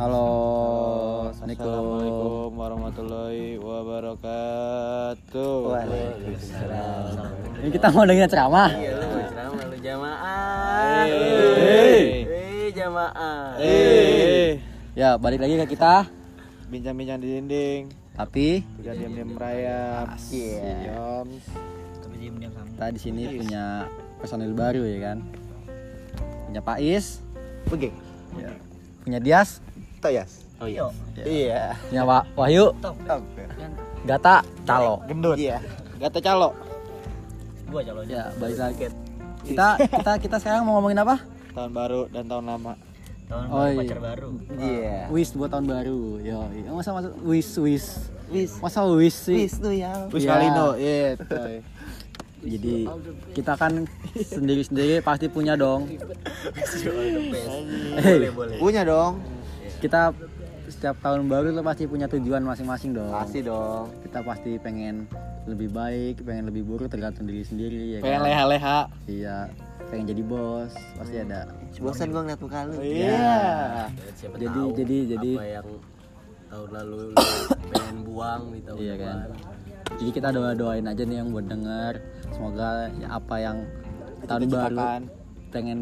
Halo, Assalamualaikum warahmatullahi wabarakatuh. Ini kita mau dengerin ceramah. Iya lu mau ceramah lu jamaah. Hey. Hey jamaah. Eh, Ya, balik lagi ke kita. bincang-bincang di dinding. Tapi Tiga diam-diam merayap. Iya. Kita di sini punya personil baru ya kan. Punya Pak Is, Oke. punya Dias, Toyas. Oh iya. Iya. punya Wa- Wahyu, Gata, Calo. Gendut. Iya. Gata calo. Gua calonnya. Ya, balik lagi. Kita kita kita sekarang mau ngomongin apa? Tahun baru dan tahun lama. Tahun Oh, baru iya. pacar baru. Iya. Wish buat tahun baru. Yo, iya. masa masa wish wish. Wis. Masa wish sih? tuh ya. Wis Iya. Kalino. Iya, toy. Jadi kita kan sendiri-sendiri pasti punya dong. Boleh boleh. Punya dong. Kita setiap tahun baru tuh pasti punya tujuan masing-masing dong. Pasti dong. Kita pasti pengen lebih baik, pengen lebih buruk tergantung diri sendiri ya Pengen kan? leha-leha. Iya, pengen jadi bos, pasti ada. Bosan gua ngeliat muka lu. Iya. Ya, Siapa Jadi tahu jadi jadi apa yang tahun lalu lu pengen buang di tahun Iya kan. depan. Jadi kita doa-doain aja nih yang buat denger. Semoga ya apa yang tahun baru pengen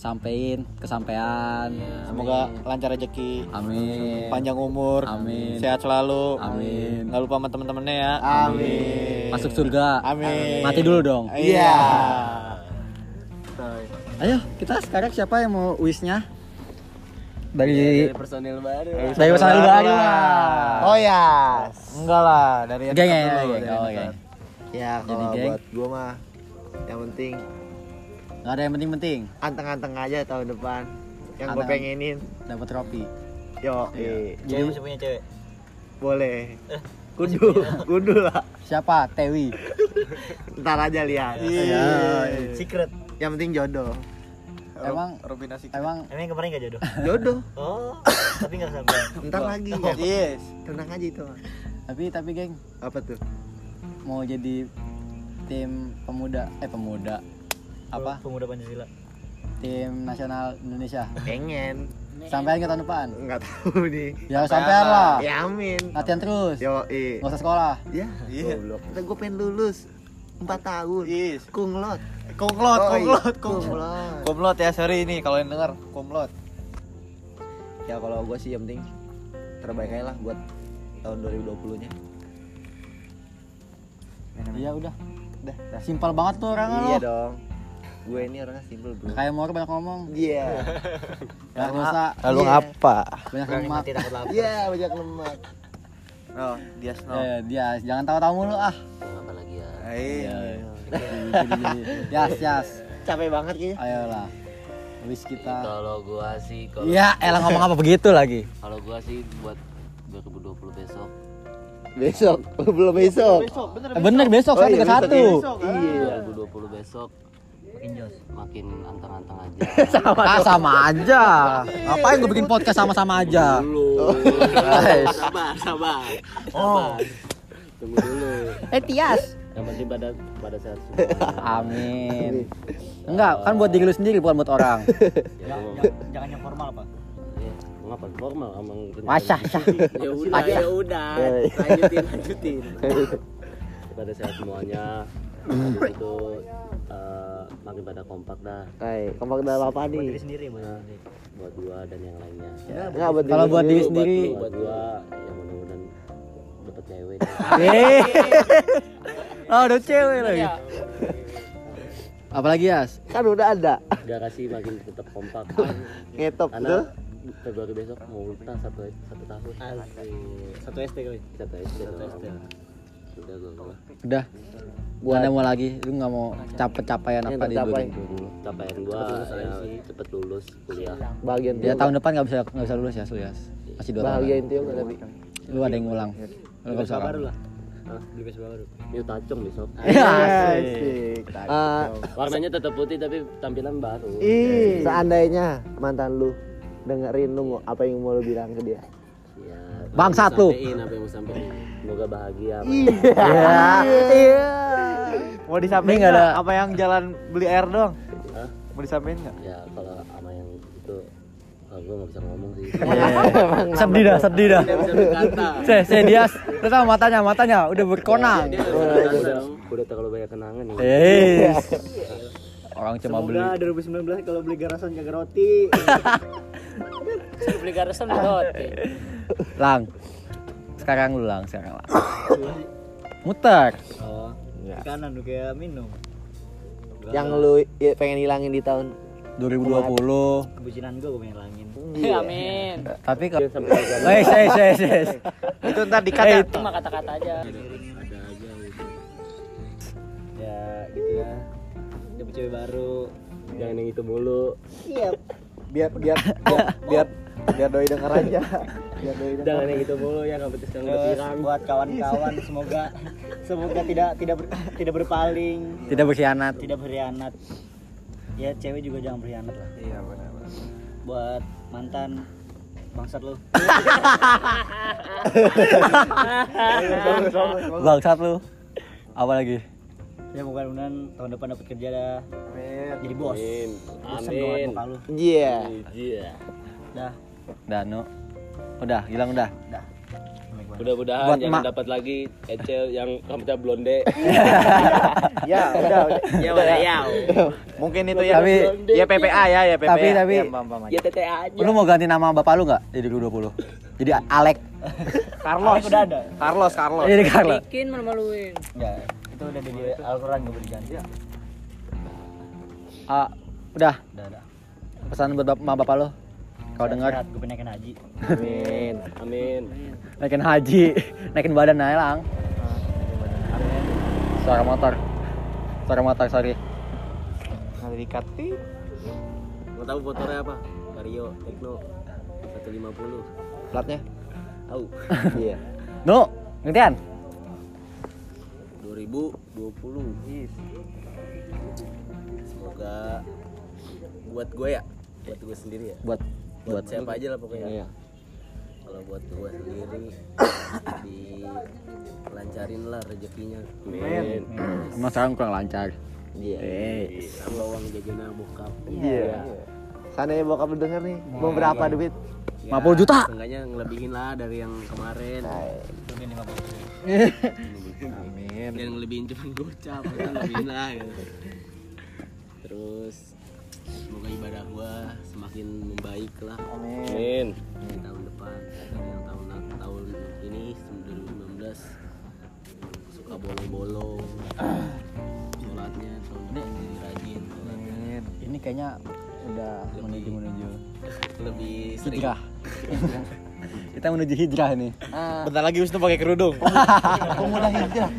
disampaikan kesampaian. Semoga lancar rezeki. Amin. Panjang umur. Amin. Sehat selalu. Amin. Nggak lupa sama temen-temennya ya. Amin. Masuk surga. Amin. Mati dulu dong. Iya. Ayo, kita sekarang siapa yang mau wishnya? Dari Dari personil baru. dari personil baru lah. Oh ya. Enggak lah, dari yang Geng ya, dulu, geng. dari Oh, geng. Ya, Jadi kalau geng. buat gua mah yang penting Gak ada yang penting-penting. anteng-anteng aja tahun depan. Yang Anteng. pengenin. Dapat trofi. Yo, Iya. eh, Jadi masih punya cewek. boleh. Kundu, kundu lah. Siapa? Tewi. Ntar aja lihat. Iya. Secret. Yang penting jodoh. Emang Robin Asik. emang Emang kemarin gak jodoh? Jodoh. Oh, tapi gak sampai. Ntar lagi. Oh. Yes. Tenang aja itu. tapi tapi geng Apa tuh? mau jadi tim pemuda eh pemuda apa Pemuda Pancasila. tim nasional Indonesia Pengen. sampai ke tahun depan Enggak tahu nih. ya sampai lah Ya amin. latihan terus Yo, eh. nggak usah sekolah Ya, Iya. goblok. Kita gue pengen lulus 4 tahun. Yes. Kunglot. Kumlot, iya. kumlot, kumlot. Kumlot. Kumlot ya, sorry ini kalau yang denger kumlot. Ya kalau gue sih yang penting terbaik aja lah buat tahun 2020 nya. iya udah udah simpel banget tuh orangnya Iya lo dong. Gue ini orangnya simple bro. kayak mau banyak ngomong Iya. nggak usah Lalu Iya. ngapa? banyak Kurangin lemak. Iya banyak lemak. No, dia snow. eh dia jangan tahu-tahu mulu ah Apa lagi ya? Iya. yas yas Capek banget kayaknya. ayolah wish kita Kalau gua sih kalau iya elah ngomong apa begitu lagi kalau gua sih buat 2020 besok Besok, belum besok. Eh, bener besok Oh, kan iya, tiga satu besok, Iya. 2020 besok makin jos makin antang-antang aja. Ah sama aja. Ngapain gue bikin podcast sama-sama aja? Dulu. Guys. sabar sabar. Oh. Tunggu dulu. Eh Tias. Yang penting pada pada sehat semua. Amin. Enggak, kan buat diri lu sendiri bukan buat orang. ya, jangan yang formal pak. Ya, ngapa formal emang syah. ya udah ya udah. Lanjutin lanjutin. Pada sehat semuanya. Itu eh, makin pada kompak dah. Hai, kompak dalam apa diri nih? sendiri mana buat gua dan yang lainnya. Enggak buat Kalau buat diri Buat sendiri, buat gua. ya mudah-mudahan dapet cewek. Eh. Oh, udah cewek lagi. Apalagi Yas? kan udah ada. garasi makin tetap kompak. Ngetop tuh. Februari besok mau ultah satu satu tahun. Satu SD kali. Satu SD satu SD udah gua gua Udah. Gua ada mau lagi. Lu nggak mau capek-capean Yang apa di dulu? capaian gua ya, cepet lulus kuliah Bagian Ya tahun depan nggak bisa nggak bisa lulus ya, Su Yas. Masih dua Bahagia tahun. itu ya tapi. Lu ada yang ngulang. Lu nggak usah. baru lah beli Vespa baru New Tacung besok Ya, Asik. Eh, warnanya tetap putih tapi tampilan baru Ih, seandainya mantan lu dengerin lu apa yang mau lu bilang ke dia? Ya Bangsat lu. apa yang mau sampein semoga bahagia Iya. Iya. Mau disampaikan Ini nggak ada- Apa yang jalan beli air doang? Hah? Mau disampaikan nggak? ya kalau sama yang itu Oh, gue nggak bisa ngomong sih. sedih dah sedih dah Tidak bisa berkata. saya saya dia sama matanya matanya udah berkonang dong. Udah terlalu banyak kenangan nih. eh orang cuma beli Semoga 2019 kalau beli garasan kagak roti. beli garasan roti lang sekarang lu lang sekarang lang muter Oh. Di kanan lu kayak minum. Yang lu i- pengen hilangin di tahun 2020 Kebucinan gua gua pengen langin. amin tapi kalau wes wes wes wes Itu ntar dikat Eh, ya. itu mah kata-kata aja Ada aja gitu. Ya gitu ya. Dapet cewek baru. Jangan yang itu mulu. Iya. biar biar biar biar, biar doi denger aja. Biar doi denger. Jangan yang itu mulu ya nggak betis yang Terus pirang. buat kawan-kawan semoga semoga tidak tidak ber- tidak berpaling, tidak berkhianat tidak berkhianat. Ya cewek juga jangan berkhianat lah. Iya benar. Buat mantan bangsat lu. bangsat lu apa lagi Ya mudah-mudahan tahun depan dapat kerja dah. Amin. Jadi bos. Amin. Bosan Amin. Iya. Iya. Dah. Danu udah hilang udah Dah. Mudah-mudahan jangan emak. dapat lagi Ecel yang rambutnya blonde. Ya, udah, udah. Ya udah ya. Mungkin itu ya. Tapi- ya PPA ya, ya PPA. Tapi- tapi- Ya, paham, paham aja. Ya tete aja. lu mau ganti nama bapak lu nggak di 2020 jadi Alek Carlos udah ada. Carlos, Carlos. jadi Carlo bikin malu-maluin Ya, itu udah di Al-Qur'an gue beli ganti. Ah, udah Udah ada. pesan buat bap- sama bapak lu kalau dengar gue naikin haji. Amin. Amin. naikin haji naikin badan aja lang suara motor suara motor sorry Nanti dikati. Mau tahu motornya apa? Vario Tekno 150. Platnya? Tahu. Iya. nu ngertian 2020. Semoga buat gue ya, buat gue sendiri ya. buat Buat siapa aja lah pokoknya. Iya. Kalau buat gue sendiri dilancarin lah rezekinya. Amin. emang sekarang kurang lancar Iya. eh Tambah uang jajannya bokap. Iya. Sana ya bokap denger nih. Mau berapa duit? Ya, 50 juta. Seenggaknya ngelebihin lah dari yang kemarin. Mungkin 50. Amin. Dan ngelebihin cuma gocap, ngelebihin lah gitu. Terus semoga ibadah gua semakin membaik lah. Amin. Di tahun depan dari yang tahun tahun ini 2019 suka bolong-bolong. Sholatnya tahun jadi rajin. Amin. ini kayaknya udah menuju menuju Lebih sering hijrah kita menuju hijrah nih Bentar lagi Wisnu pakai kerudung. pemuda hijrah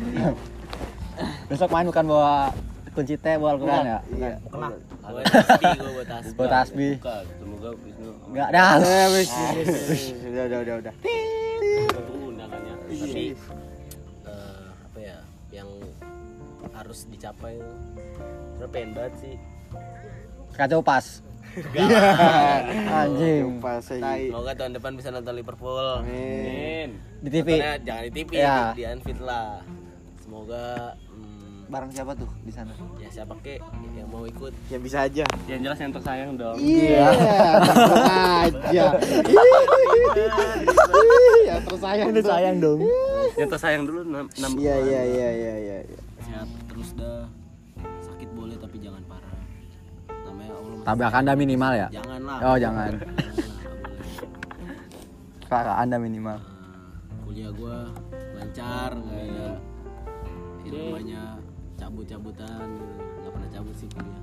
besok main bukan bawa kunci teh bawa Al-Quran ya Iya. Gua buat tasbih. Buat tasbih. Bukan, semoga Wisnu enggak dah Eh, wis. Udah, udah, udah, udah. itu undangannya. Tapi Iya. eh, apa ya yang harus dicapai Gua pengen banget sih kacau pas anjing Pas aja. Semoga tahun depan bisa nonton Liverpool. Amin. di TV Nontonnya jangan di TV, Ya. di, di Anfield lah. Semoga hmm, Barang siapa tuh di sana? ya siapa kek yang mau ikut. Ya bisa aja. Yang jelas yang tersayang dong. Iya. aja. Ya tersayang ini sayang dong yang tersayang dulu enam enam Iya, iya, iya, iya, iya. iya. Sehat terus dah. Sakit boleh tapi jangan parah. Namanya Allah. tabrak anda minimal ya Jangan lah. oh jangan kakak anda minimal Nah, kuliah gua lancar nggak ada yang namanya cabut-cabutan gitu. nggak pernah cabut sih kuliah.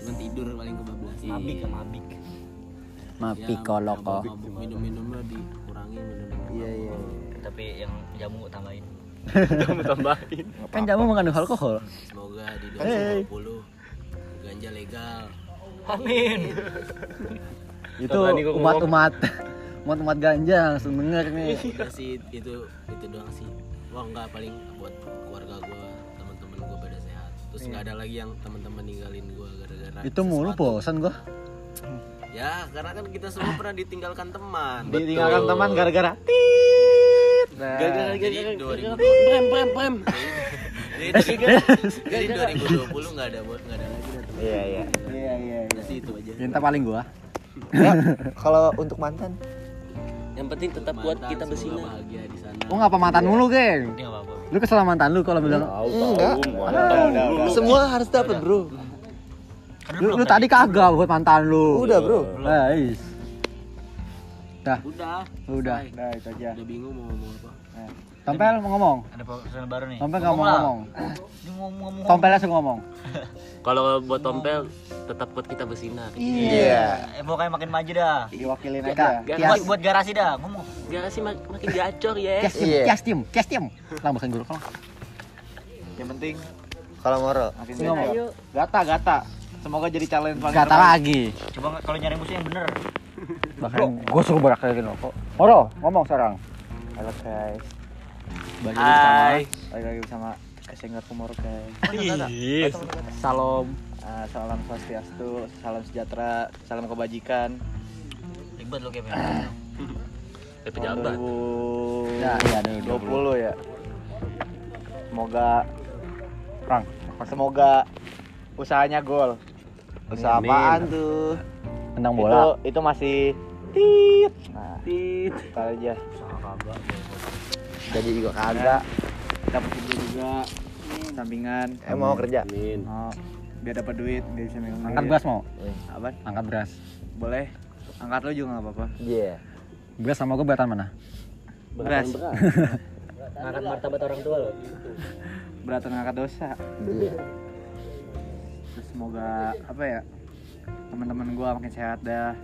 Cuma tidur paling kebablasan. Mabik ke mabik. mapi koloko mabuk minum-minumnya dikurangin minum-minum. Iya, iya. Tapi yang jamu tambahin. tambahin. Kan jamu mengandung alkohol. Semoga di 2020 ganja legal. Amin. itu umat-umat umat-umat ganja langsung denger nih. Udah sih itu itu doang sih. Wah nggak paling buat keluarga gua terus nggak ada lagi yang teman-teman ninggalin gua gara-gara itu mulu bosan gua. Ya karena kan kita semua pernah ditinggalkan teman. Ditinggalkan teman gara-gara Nah, jadi 2020 prem prem prem jadi dari- jadi 2020 nggak ada buat nggak ada lagi. Iya, iya. Iya iya. udah sih itu aja. Cinta paling gua. Ya, kalau untuk mantan. Yang penting tetap kuat kita bersinar. bahagia di sana. Lu ngapa mantan mulu, geng? Ini nggak apa-apa Lu kesel sama mantan lu kalau bilang enggak. Semua harus dapat, Bro. lu, lu tadi kagak buat mantan lu. Udah, Bro. Eh, is. Dah, udah udah. Udah itu aja. udah bingung mau ngomong apa Tompel mau ngomong. ada personal baru nih Tompel nggak mau ngomong. ngomong ngomong Tompel langsung ngomong. Kalau buat tompel tetap kuat kita bersinar. Iya. eh pokoknya makin maju dah Diwakilin Kak, aja. kias, buat, buat garasi dah ngomong mak- makin gacor ya. Iya. kias tim, kias tim. Lah bahasa guru kalau. Yang penting Kalau Moro. makin Ngomong. Gata, gata. Semoga jadi calon paling Gata lagi. coba kalau nyari musuh yang bener Bahkan gue suruh berak lagi kok. Moro, ngomong sekarang. Halo guys. Bagi Hai. Balik lagi bersama Kesenggar Kumor guys. Salam. Ah, salam swastiastu, salam sejahtera, salam kebajikan. ribet lo kayak Kayak pejabat. 2020 Ya, iya, ada ya. Semoga Perang. semoga usahanya gol. Usaha apaan tuh? Tendang Itu bola. itu masih tit. Nah, Tit. ntar aja. Jadi juga kagak. Dapat kerja juga sampingan. Eh mau kerja? Amin. Oh, biar dapat duit, biar bisa megang Angkat beras mau? Apa? Angkat beras. Boleh. Angkat lo juga nggak apa-apa. Iya. Beras sama gue beratan mana? Beras. Ngangkat martabat orang tua lo. Beratan ngangkat dosa. Iya. Terus semoga apa ya? Teman-teman gua makin sehat dah.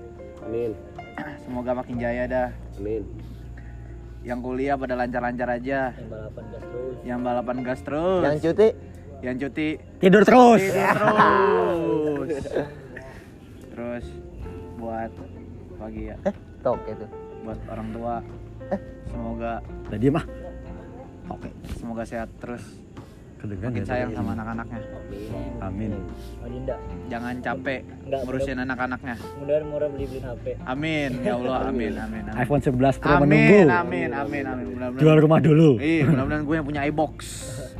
Amin. Semoga makin jaya dah. Amin. Yang kuliah pada lancar-lancar aja. Yang balapan gas terus. Yang balapan gas terus. Yang cuti? Yang cuti Tidur terus. tidur terus. Terus buat pagi ya. Tok itu. Buat orang tua. Semoga Udah diem ah. Oke. semoga sehat terus. Kedengeran Makin ya sayang tadi. sama anak-anaknya. Amin. Oh Dinda. Jangan capek Enggak, ngurusin anak-anaknya. Mudah-mudahan murah beli-beliin HP. Amin ya Allah, amin amin amin. iPhone 11 Pro menunggu. Amin amin amin amin. Mudah-mudahan Jual rumah dulu. Iya, mudah-mudahan gue yang punya iBox.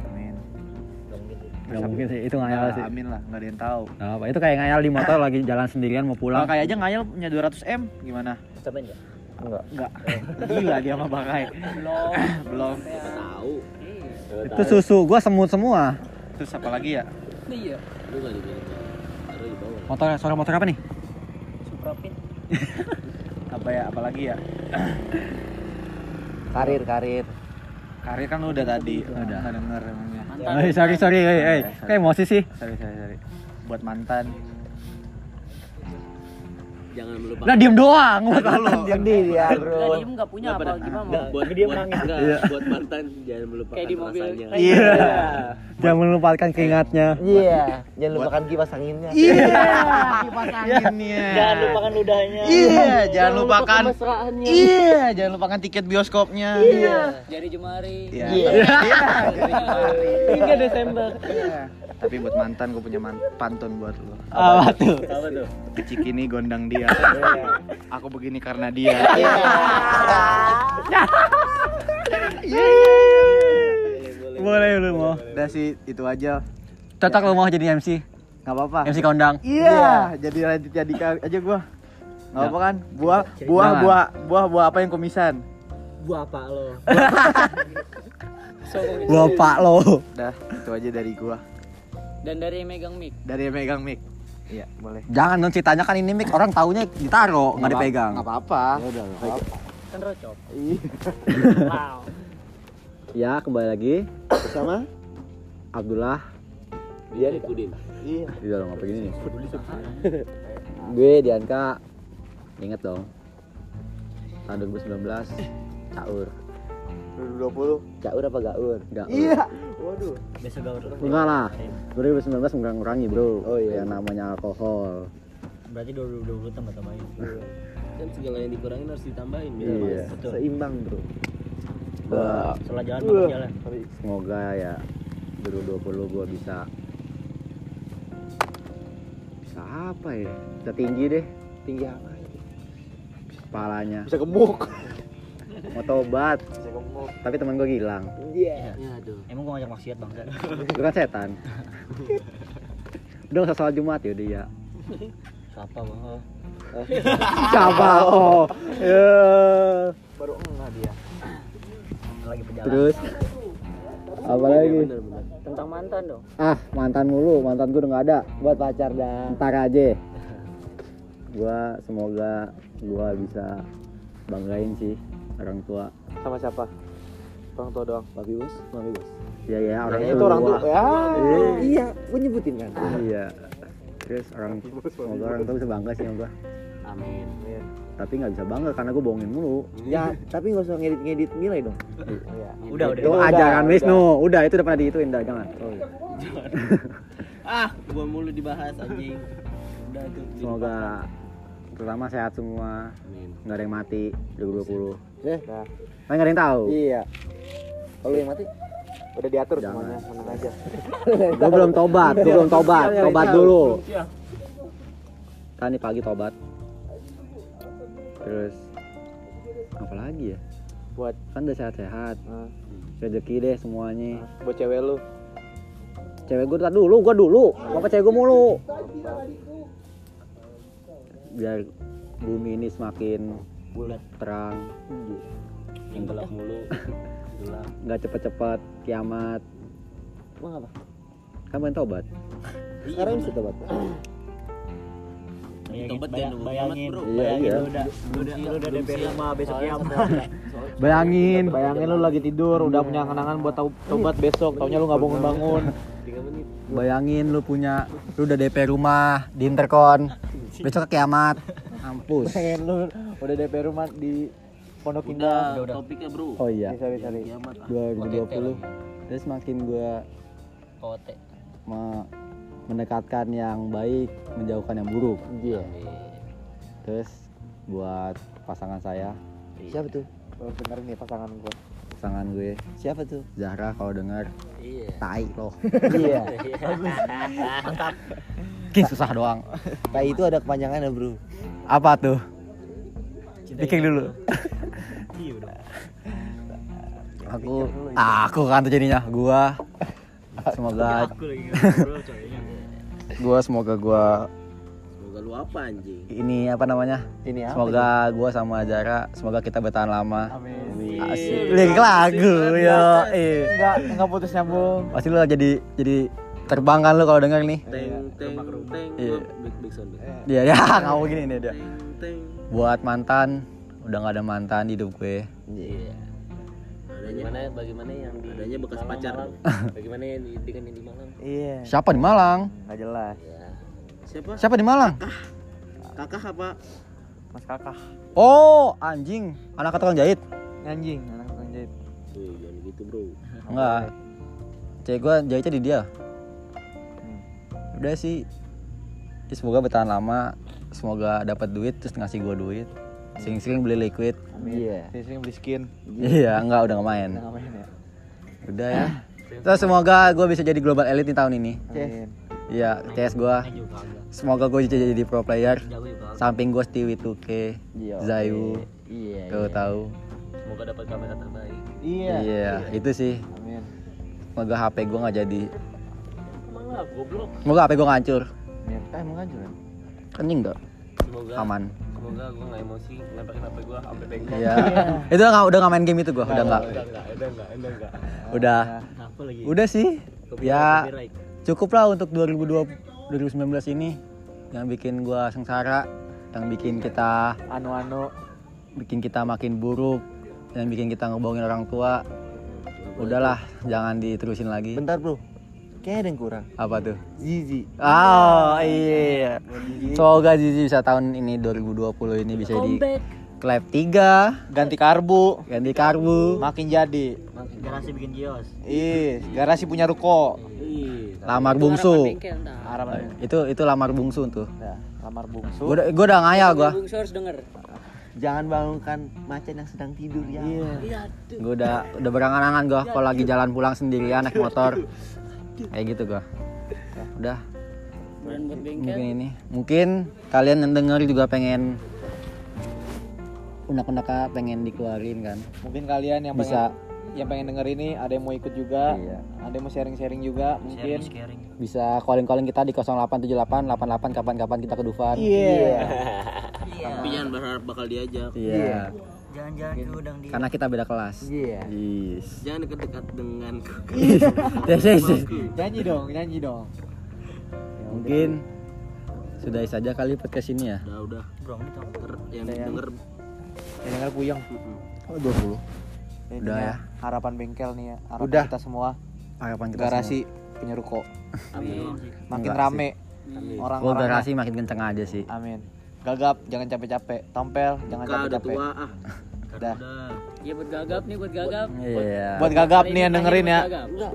Amin. Enggak mungkin sih. Gak mungkin sih, itu ngayal Nah, sih. amin lah, nggak ada yang tahu. Nah, apa itu kayak ngayal di motor lagi jalan sendirian mau pulang. kayak aja ngayal punya 200 m gimana? Sampai enggak? Enggak. Enggak. Gila dia mah pakai. Belum. Belum. Tahu. Itu susu gua semut semua. Terus apa lagi ya? Iya. Lu gak dibilang. Taruh di bawah. Motor suara motor apa nih? Suprapit. Apa ya? Apalagi ya? Karir, karir. Karir kan udah tadi. Udah. Nggak denger emangnya. Eh, sorry sorry, eh, eh. Kayak emosi sih. Sorry, sorry, sorry. Buat mantan. Jangan melupakan. Lah diem doang buat Sedih dia, Nah, bro. diem enggak punya apa gimana? Enggak, buat dia buat, menangis. enggak, buat mantan jangan melupakan Kayak di mobil. rasanya. Iya. Jangan melupakan keingatnya. Iya. Jangan lupakan kipas anginnya. Iya, kipas anginnya. Jangan lupakan ludahnya. Iya, jangan lupakan. mesraannya. Iya, jangan lupakan tiket bioskopnya. Iya. Jari jemari. Iya. Hingga Desember. Iya. Tapi buat mantan gue punya man- pantun buat lo. Apa tuh? Apa tuh? Kecik ini gondang dia. Aku begini karena dia. Boleh lu mau. Udah sih itu aja. Cocok lu mau jadi MC. Nggak apa-apa. MC kondang. Iya, jadi Raditya Dika aja gua. Nggak apa kan? Buah, buah, buah, buah, buah apa yang kumisan? Gua apa lo? Gua pak lo. Udah, itu aja dari gua. Dan dari yang megang mic. Dari yang megang mic. Iya, boleh. Jangan dong ceritanya kan ini mic orang taunya ditaro, nggak dipegang. Nggak apa-apa. udah, Kan rocok. Iya. Wow. Ya, kembali lagi Bersama? Abdullah. Dia Pudin. Iya. Iya dong, apa gini nih? Gue Dianka. Ingat dong. Tahun 2019 caur. 2020. Caur apa gaur? Gaur. Iya. Waduh. Biasa gaul. Enggak lah. 2019 mengurangi, Bro. Oh iya. Yang namanya alkohol. Berarti 2020 tambah tambahin. Kan segala yang dikurangin harus ditambahin. biar Iya. Betul. Seimbang, Bro. Gua Setelah jalan makan jalan. semoga ya 2020 gua bisa bisa apa ya? Bisa tinggi deh. Tinggi apa? Kepalanya. Bisa gemuk. Mau tobat, tapi teman gua hilang. Iya. Ya aduh. Emang gua ngajak maksiat bangsa. Lu kan setan. Udah nggak sholat Jumat ya dia. Siapa bang? Oh. Siapa? Oh. Ya. Baru enggak dia. Lagi pejalan. Terus apa lagi? Bener bener. Tentang mantan dong. Ah, mantan mulu, mantan gue udah gak ada. Buat pacar dah. Ntar aja. Gua semoga gua bisa banggain sih orang tua. Sama siapa? Orang tua doang. Papi bos, mami bos. Ya ya orang Ya, tua. itu orang tua. Ya. Iya, gue nyebutin kan. Iya. Terus orang semoga orang tua bisa bangga sih sama gua. Amin. Tapi nggak bisa bangga karena gue bohongin mulu. Ya, tapi nggak usah ngedit-ngedit nilai dong. Udah, udah. Itu udah, ajaran udah. Wisnu. Udah itu udah pernah diituin dah jangan. Ah, gua mulu dibahas anjing. Udah tuh. Semoga pertama sehat semua, Amin. nggak ada yang mati 2020. Eh, Nah, Kan nggak ada yang tahu. iya. Kalau yang mati, udah diatur Jangan. semuanya, tenang aja. Gue belum tobat, gue belum tobat, Iya, iya, tobat iya. dulu. Kan nih pagi tobat. Terus apa lagi ya? Buat Kan udah sehat-sehat, eh, rezeki deh semuanya. buat cewek lu. Cewek gue tak dulu, gue dulu. Apa cewek gue mulu? Biar bumi ini semakin Bulat. terang, Yang gelap mulu. Gelap. nggak cepet-cepet kiamat. emang apa? Kan pengen tobat. Sekarang bisa tobat. Bayangin, Tobat bayangin, kiamat, bro. Iya, bayangin iya. lu udah, lu udah, lu udah DP rumah besok kiamat. Bayangin, Bayangin lu lagi tidur, udah punya kenangan buat tau- tobat besok, taunya lu nggak bangun-bangun. Tiga menit. bayangin lu punya, lu udah DP rumah di interkon, besok ke kiamat, mampus. Bayangin lu udah DP rumah di Pondok Udah, Indah. topiknya bro. Oh iya, Sorry, sorry. Kiamat. ah. 2020. Terus makin gua Kote. me- mendekatkan yang baik, menjauhkan yang buruk. Iya. Terus buat pasangan saya, Siapa tuh? Lu denger nih pasangan gua. pasangan gue, Siapa tuh? Zahra kalau dengar, Iya. tai loh. Iya. Mungkin susah doang. Kayak itu ada kepanjangannya bro. Apa tuh? Pikir dulu. Aku, aku kan tuh jadinya. Gua semoga Aku lagi ngobrol coynya. gua semoga gua Semoga lu apa anjing? ini apa namanya? Ini apa? Semoga gua sama Zara semoga kita bertahan lama. Amin. Asik. Lirik lagu ya. Enggak, enggak putus nyambung. Pasti lu jadi jadi terbang kan lu kalau denger nih. Teng teng teng. Iya. Big big sound. Dia ya nggak mau gini nih dia. Buat mantan udah nggak ada mantan di hidup gue. Iya. Bagaimana bagaimana yang di adanya bekas Malang, pacar Malang. Bagaimana yang di dengan yang di Malang? Iya. Siapa di Malang? Enggak jelas. Ya. Siapa? Siapa di Malang? Kakak apa? Mas Kakak. Oh, anjing. Anak tukang jahit. Anjing, anak tukang jahit. Wih, jangan gitu bro. Enggak. Cewek gua jahitnya di dia. Hmm. Udah sih. Ya, semoga bertahan lama. Semoga dapat duit terus ngasih gua duit. Sering-sering beli liquid. Iya. Sering beli skin. Iya, enggak udah nggak main. Udah ngapain ya? Udah ya. Terus semoga gua bisa jadi global elite di tahun ini. Amin. Iya, CS gua. Juga kagak. Semoga gua bisa jadi pro player. Samping gua Stewie 2K, Iya. Zayu, Iya. kau tahu. Semoga dapat kamera terbaik. Iya. Iya, itu sih. Amin. Semoga HP gua nggak jadi. Emang lah goblok. Semoga HP gua nggak hancur. Amin. Eh, emang kan juga. Anjing enggak? Semoga Aman. Semoga gua nggak emosi ngelemparin HP gua sampai bengkok. Iya. itu udah nggak udah nggak main game itu gua, udah nggak. Udah enggak, udah enggak, udah enggak. Udah. Apa lagi? Udah sih. Ya copyright. cukup lah untuk 2020 2019 ini yang bikin gua sengsara, yang bikin kita Anu-anu. bikin kita makin buruk, yang bikin kita ngebohongin orang tua. Udahlah, jangan diterusin lagi. Bentar bro. Kayaknya ada yang kurang. Apa tuh? Zizi. Oh iya. Semoga Zizi bisa tahun ini 2020 ini bisa di clap 3 Ganti karbu. ganti karbu Makin jadi. Garasi bikin kios. Ih, garasi punya ruko. Ih, lamar bungsu. Harapan. itu itu lamar bungsu tuh. Ya, lamar bungsu. gua udah, gua udah ngayal gua. Jangan bangunkan macan yang sedang tidur ya. Iya. gua udah udah berangan-angan gua kalau lagi jalan pulang sendirian naik motor. Kayak gitu gua. Udah. Mungkin ini. Mungkin kalian yang denger juga pengen unek-unek pengen dikeluarin kan. Mungkin kalian yang bisa yang pengen denger ini ada yang mau ikut juga Iya. ada yang mau sharing-sharing juga mungkin Sharing, sharing. Bisa calling-calling kita di 0878 88 kapan-kapan kita ke Dufan. iya Tapi jangan berharap bakal diajak. Iya. Jangan-jangan diundang di Karena kita beda kelas. iya Yes. Jangan dekat-dekat denganku. Yes, yes, yes. nyanyi dong nyanyi dong Mungkin sudahi saja kali podcast ini ya. Udah, udah. Bro, ini tau. Ntar yang ya. denger yang denger puyeng Oh, 20. Ini Udah dia ya. Harapan bengkel nih ya harapan Udah. kita semua Harapan kita garasi punya ruko amin. makin Enggak rame Amin. semua. Oh, garasi makin kenceng aja sih. amin gagap jangan capek-capek tompel jangan udah capek-capek ah. Dah. Udah. Iya buat gagap nih buat gagap. Iya. buat gagap nih yang dengerin ya. Enggak,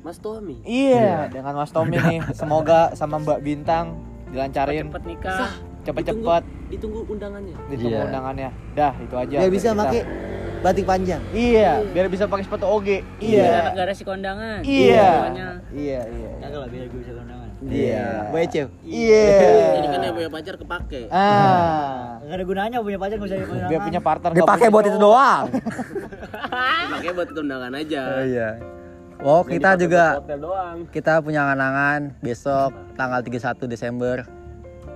Mas Tommy. iya dengan Mas Tommy nih semoga sama Mbak Bintang dilancarin Cepet nikah. cepet-cepet Ditunggu undangannya. ditunggu Iya. undangannya dah itu aja Biar bisa pakai batik panjang. iya biar bisa pakai sepatu oge Iya. iya Garasi kondangan. iya Semuanya. iya iya Kagak lah biar gue bisa kondangan. iya Bocil. iya Jadi kan yang punya pacar kepake. ah Gak ada gunanya punya pacar gak usah punya kondangan. biar punya partner Dipakai buat itu doang. Dipakai buat undangan aja. iya. Oh, kita juga Hotel doang. kita punya angan-angan besok tanggal 31 Desember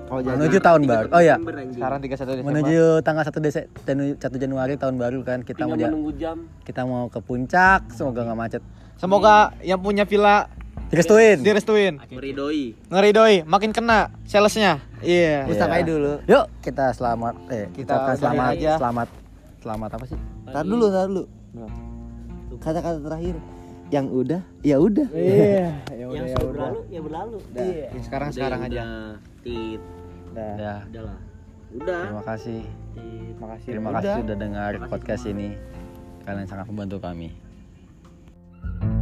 Kalau jadi menuju tahun baru. Oh ya, anjing. sekarang 31 Desember menuju tanggal 1 Desember 1 Januari tahun baru kan kita mau Tinggal ja- menunggu jam. kita mau ke puncak, semoga nggak macet. semoga yang punya villa Direstuin. direstuin Meridoi. ngeridoi makin kena salesnya iya Ustaz aja dulu. Yuk, kita selamat eh Kita kita selamat aja. selamat selamat apa sih? Tar dulu, tar dulu. Kata-kata terakhir. Yang udah, ya udah. iya ya Yang udah ya sudah udah berlalu ya berlalu. Dah, yang sekarang Udah, sekarang ya aja. Tit. Udah. Ya. Udah lah. Udah. Terima kasih. Terima kasih. Terima kasih sudah dengar podcast ini. Kalian sangat membantu kami. thank you